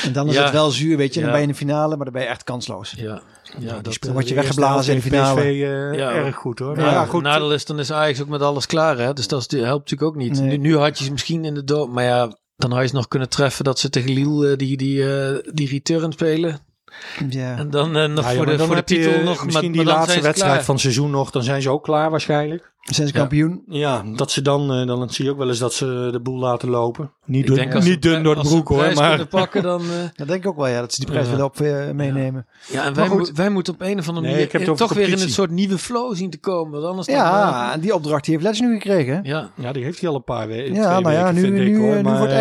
En dan is Ja. het wel zuur, weet je. Dan Ja. ben je in de finale, maar dan ben je echt kansloos. Ja, ja dat Dan word je De weggeblazen in de finale. PSV, eh, Ja. erg goed hoor. Ja, Maar ja, goed. goed. nadeel is, dan is Ajax ook met alles klaar. Hè? Dus dat helpt natuurlijk ook niet. Nee. Nu, nu had je ze misschien in de dood. Maar ja, dan had je ze nog kunnen treffen dat ze tegen Lille eh, die, die, eh, die return spelen. Ja. En dan eh, nog Ja, ja, voor de, dan voor de je titel nog. Misschien maar, die maar laatste wedstrijd klaar. van het seizoen nog, dan zijn ze ook klaar waarschijnlijk. Zijn ze kampioen? Ja, dat ze dan, eh, dan zie je ook wel eens dat ze de boel laten lopen. Niet, dun, ze- niet dun door de als ze broek hoor, prijs maar pakken dan... [laughs] eh, Dat denk ik ook wel, ja. Dat ze die prijs Ja. willen op eh, meenemen. ja, en wij, moet- wij moeten op een of andere manier ik heb het eh, over toch weer in een soort nieuwe flow zien te komen. Want anders Ja, en die opdracht die heeft Letch nu gekregen. ja. ja, die heeft hij al een paar weken. Ja, nou ja, nu, nu, nu, nu maar, wordt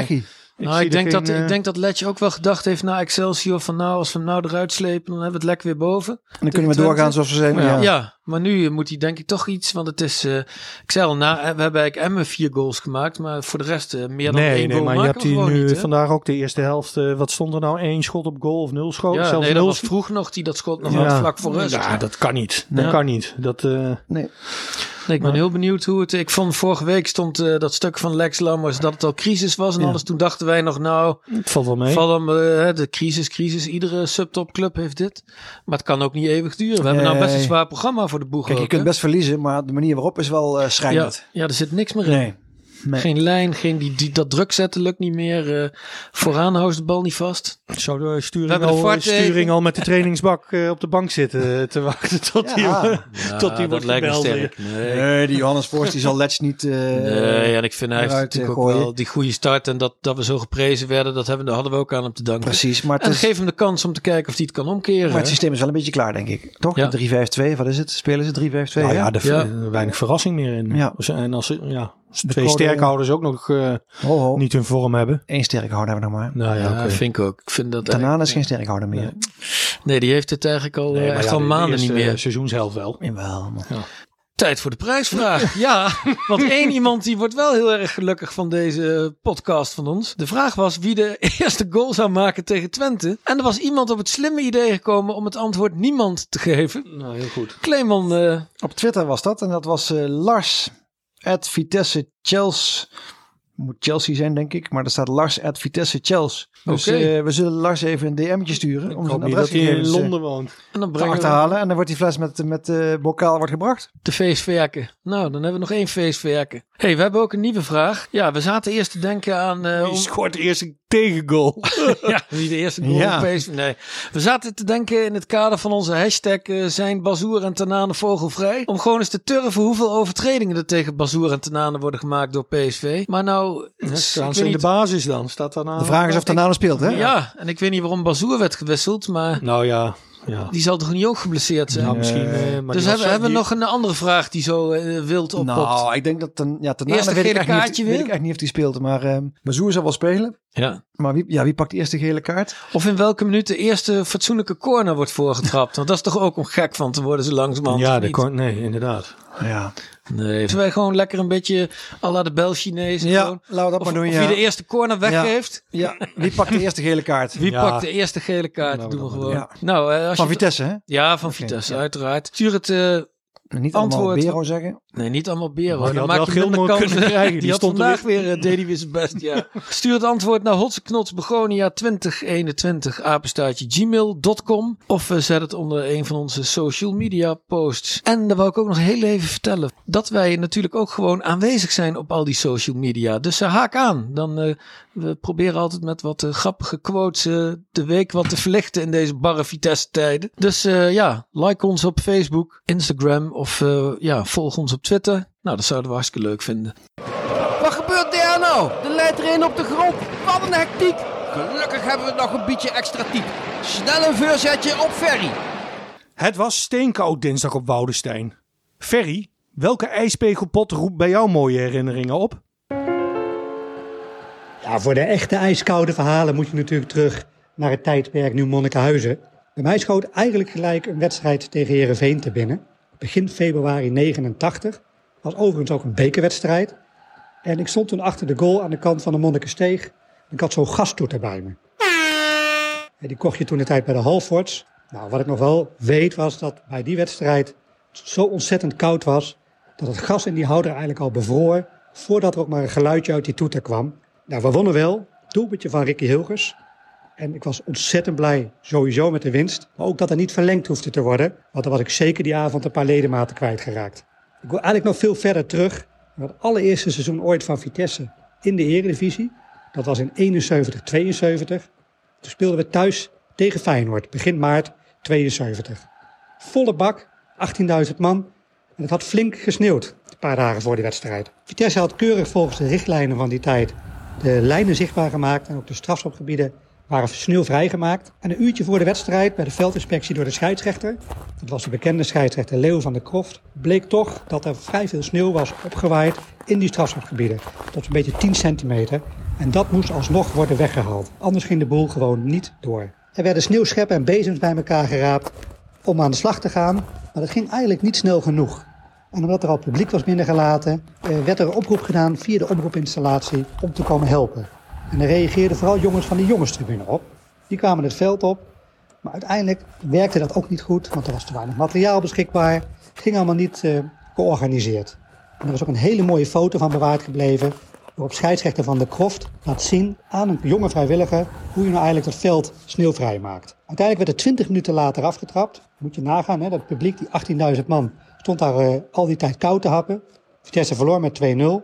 Echi. nou, ik denk, dat, ik eh, denk dat Letje ook wel gedacht heeft na Excelsior van nou, als we hem nou eruit slepen, dan hebben we het lek weer boven. En dan kunnen we doorgaan zoals we zijn. Ja. Ja. Maar nu moet hij denk ik toch iets, want het is, eh, ik zei al, na, we hebben eigenlijk Emmen vier goals gemaakt, maar voor de rest eh, meer dan Nee, één nee, goal maar je hebt gewoon nu niet, vandaag ook de eerste helft. eh, wat stond er nou? één schot op goal of nul schot? Ja, Zelfs nee, dat nul was vroeg nog, die dat schot nog Ja. had vlak voor rust. Ja, dat kan niet. Dat Ja. kan niet. Dat, eh, Nee. Nee, ik ben heel benieuwd hoe het... Ik vond vorige week stond eh, dat stuk van Lex Lammers dat het al crisis was. En Ja. anders toen dachten wij nog, nou, het valt wel mee. val hem, eh, de crisis, crisis. Iedere subtopclub heeft dit. Maar het kan ook niet eeuwig duren. We hebben nou best een zwaar programma voor de boeg. Kijk, je kunt best verliezen, maar de manier waarop is wel eh ja, schrijnend. ja, er zit niks meer in. Nee. Nee. Geen lijn, geen die, die, dat druk zetten lukt niet meer. eh, vooraan houdt ze de bal niet vast. Zou de We sturing, hebben de al, sturing al met de trainingsbak eh, op de bank zitten eh, te wachten tot die, Ja. [laughs] tot die dat wordt lijkt me sterk. Nee. Nee, die Johannes Voorst die zal Letch niet... eh, Nee, en ik vind hij heeft eh, ook gooien. wel die goede start. En dat, dat we zo geprezen werden, dat hebben, daar hadden we ook aan hem te danken. Precies, maar het, En is, geef hem de kans om te kijken of hij het kan omkeren. maar het systeem is wel een beetje klaar, denk ik. Toch? Ja. De 3-5-2, wat is het? Spelen ze 3-5-2? Nou ja, er Ja. weinig verrassing meer in. Ja. En als ze ja, als twee code- sterkhouders ook nog eh, Ho, ho. niet hun vorm hebben. Eén sterkhouder hebben we nog maar. Nou ja, Ja, vind ik ook. Ik vind dat Tanaan is geen sterkhouder meer. Nee, die heeft het eigenlijk al, Nee, eh, maar echt ja, al de- de maanden niet meer. seizoenshelft wel. Jawel, maar... Tijd voor de prijsvraag. [laughs] ja, want één iemand die wordt wel heel erg gelukkig van deze podcast van ons. De vraag was wie de [laughs] eerste goal zou maken tegen Twente. En er was iemand op het slimme idee gekomen om het antwoord niemand te geven. Nou, heel goed. Clemon, eh, Op Twitter was dat. En dat was eh, Lars at Vitesse Chels. Moet Chelsea zijn, denk ik. Maar er staat Lars at Vitesse Chels. Dus Oké. eh, we zullen Lars even een DM'tje sturen. Ik om hoop zijn niet dat hij in Londen woont. en dan te brengen we achterhalen. En dan wordt die fles met, met eh, bokaal wordt gebracht. de feestwerken. Nou, dan hebben we nog één feestwerken. hey, we hebben ook een nieuwe vraag. Ja, we zaten eerst te denken aan... eh, Die om- scoort eerst een tegengoal. [laughs] ja, wie de eerste goal Ja. op PSV. Nee. We zaten te denken in het kader van onze hashtag zijn Bazoer en Tanane vogelvrij. Om gewoon eens te turven hoeveel overtredingen er tegen Bazoer en Tanane worden gemaakt door PSV. Maar nou, Ja, ik staan ze in de basis dan? Staat daarna... De vraag is of Tanane speelt, hè? ja, en ik weet niet waarom Bazoer werd gewisseld, maar Nou ja, ja. die zal toch niet ook geblesseerd zijn? Nou, misschien... eh, maar dus hebben, zo- hebben we die- nog een andere vraag die zo eh, wild oppopt. Nou, ik denk dat ten, ja, Tanane Eerste weet ik, niet, kaartje weet weer? ik echt niet of die speelt. Maar eh Bazoer zal wel spelen. ja. Maar wie, ja, wie pakt de eerste gele kaart? Of in welke minuut de eerste fatsoenlijke corner wordt voorgetrapt. Want dat is toch ook om gek van te worden zo langzamerhand. Ja, niet? kon, nee, inderdaad. Ja, Nee, zullen wij gewoon lekker een beetje à la de Bel Chinees ja gewoon? laten we dat Of, maar doen. of ja. wie de eerste corner weggeeft. ja, wie pakt de eerste gele kaart? Wie Ja. pakt de eerste gele kaart? Doen we gewoon. Nou, eh, als Van je Vitesse, hè? Ja, van Vitesse, ja. uiteraard. Stuur het... eh, Niet allemaal Antwoord. Bero zeggen. nee, niet allemaal beren. Maar Dan maak wel je minder Gilmore kans. kunnen [laughs] krijgen. Die, Die had stond vandaag weer... deed hij weer zijn best, ja. [laughs] Stuur het antwoord naar hotseknotsbegonia 2021 apenstaartje gmail.com of eh, zet het onder een van onze social media posts. En dan wou ik ook nog heel even vertellen dat wij natuurlijk ook gewoon aanwezig zijn op al die social media. Dus eh, haak aan. Dan eh, we proberen altijd met wat eh, grappige quotes eh, de week wat te verlichten in deze barre Vitesse tijden. Dus eh, ja, like ons op Facebook, Instagram of eh, ja, volg ons op Twitter. Nou, dat zouden we hartstikke leuk vinden. Wat gebeurt daar nou? De leidt erin op de grond. Wat een hectiek. Gelukkig hebben we nog een beetje extra type. Snel een voorzetje op Ferry. Het was steenkoud dinsdag op Woudenstein. Ferry, welke ijspegelpot roept bij jou mooie herinneringen op? Voor de echte ijskoude verhalen moet je natuurlijk terug naar het tijdperk nu Monnikenhuizen. Bij mij schoot eigenlijk gelijk een wedstrijd tegen Herenveen te binnen. Begin februari 89. Was overigens ook een bekerwedstrijd. En ik stond toen achter de goal aan de kant van de Monnikensteeg. Ik had zo'n gastoeter bij me. En die kocht je toen de tijd bij de Halfords. Nou, wat ik nog wel weet was dat bij die wedstrijd zo ontzettend koud was. Dat het gas in die houder eigenlijk al bevroor. Voordat er ook maar een geluidje uit die toeter kwam. Nou, we wonnen wel. Doelpuntje van Ricky Hilgers. En ik was ontzettend blij sowieso met de winst. Maar ook dat er niet verlengd hoefde te worden. Want dan was ik zeker die avond een paar ledematen kwijtgeraakt. Ik wil eigenlijk nog veel verder terug. Het allereerste seizoen ooit van Vitesse in de Eredivisie. Dat was in 71, 72. Toen speelden we thuis tegen Feyenoord, begin maart 72. Volle bak, 18.000 man. En het had flink gesneeuwd, een paar dagen voor die wedstrijd. Vitesse had keurig volgens de richtlijnen van die tijd de lijnen zichtbaar gemaakt en ook de strafschopgebieden waren sneeuwvrij gemaakt. En een uurtje voor de wedstrijd bij de veldinspectie door de scheidsrechter, dat was de bekende scheidsrechter Leo van der Kroft, bleek toch dat er vrij veel sneeuw was opgewaaid in die strafschopgebieden. Tot een beetje 10 centimeter. En dat moest alsnog worden weggehaald. Anders ging de boel gewoon niet door. Er werden sneeuwscheppen en bezems bij elkaar geraapt om aan de slag te gaan. Maar dat ging eigenlijk niet snel genoeg. En omdat er al publiek was binnengelaten, eh, werd er een oproep gedaan via de omroepinstallatie om te komen helpen. En er reageerden vooral jongens van de jongenstribune op. Die kwamen het veld op. Maar uiteindelijk werkte dat ook niet goed, want er was te weinig materiaal beschikbaar. Het ging allemaal niet uh, georganiseerd. En er is ook een hele mooie foto van bewaard gebleven. Waarop scheidsrechter van de Kroft laat zien aan een jonge vrijwilliger hoe je nou eigenlijk het veld sneeuwvrij maakt. Uiteindelijk werd er 20 minuten later afgetrapt. Moet je nagaan, hè, dat publiek, die 18.000 man, stond daar uh, al die tijd koud te happen. Vitesse verloor met 2-0. Nou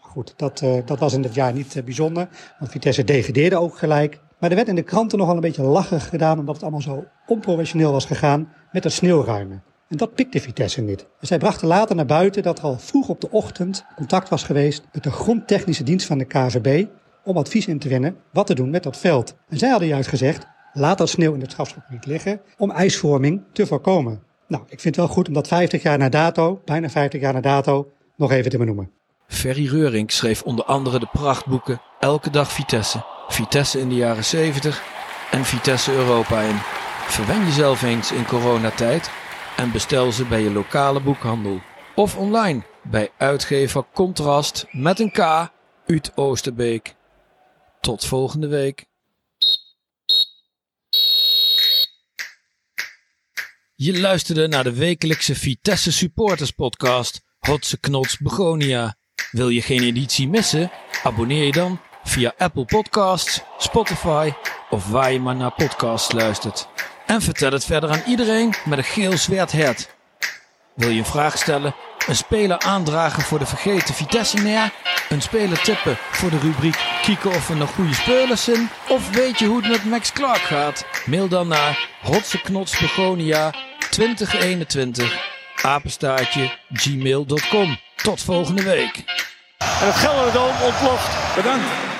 goed, dat, uh, dat was in het jaar niet uh, bijzonder, want Vitesse degradeerde ook gelijk. Maar er werd in de kranten nogal een beetje lachig gedaan, omdat het allemaal zo onprofessioneel was gegaan met het sneeuwruimen. En dat pikte Vitesse niet. Dus zij brachten later naar buiten dat er al vroeg op de ochtend contact was geweest met de grondtechnische dienst van de KVB om advies in te winnen wat te doen met dat veld. En zij hadden juist gezegd, laat dat sneeuw in het strafschopgebied liggen om ijsvorming te voorkomen. Nou, ik vind het wel goed om dat 50 jaar na dato, bijna 50 jaar na dato, nog even te benoemen. Ferry Reuring schreef onder andere de prachtboeken Elke dag Vitesse, Vitesse in de jaren 70 en Vitesse Europa in. Verwen jezelf eens in coronatijd en bestel ze bij je lokale boekhandel. Of online bij uitgever Contrast met een K uit Oosterbeek. Tot volgende week. Je luisterde naar de wekelijkse Vitesse Supporters Podcast. Hotse Knots Begonia. Wil je geen editie missen? Abonneer je dan via Apple Podcasts, Spotify of waar je maar naar podcasts luistert. En vertel het verder aan iedereen met een geel zwart. Wil je een vraag stellen? Een speler aandragen voor de vergeten Vitesse neer? Een speler tippen voor de rubriek kieken of er nog goede spelers zijn? Of weet je hoe het met Max Clark gaat? Mail dan naar rotseknotsbegonia 2021 apenstaartje gmail.com. Tot volgende week. En het Gelderdoom ontploft. Bedankt.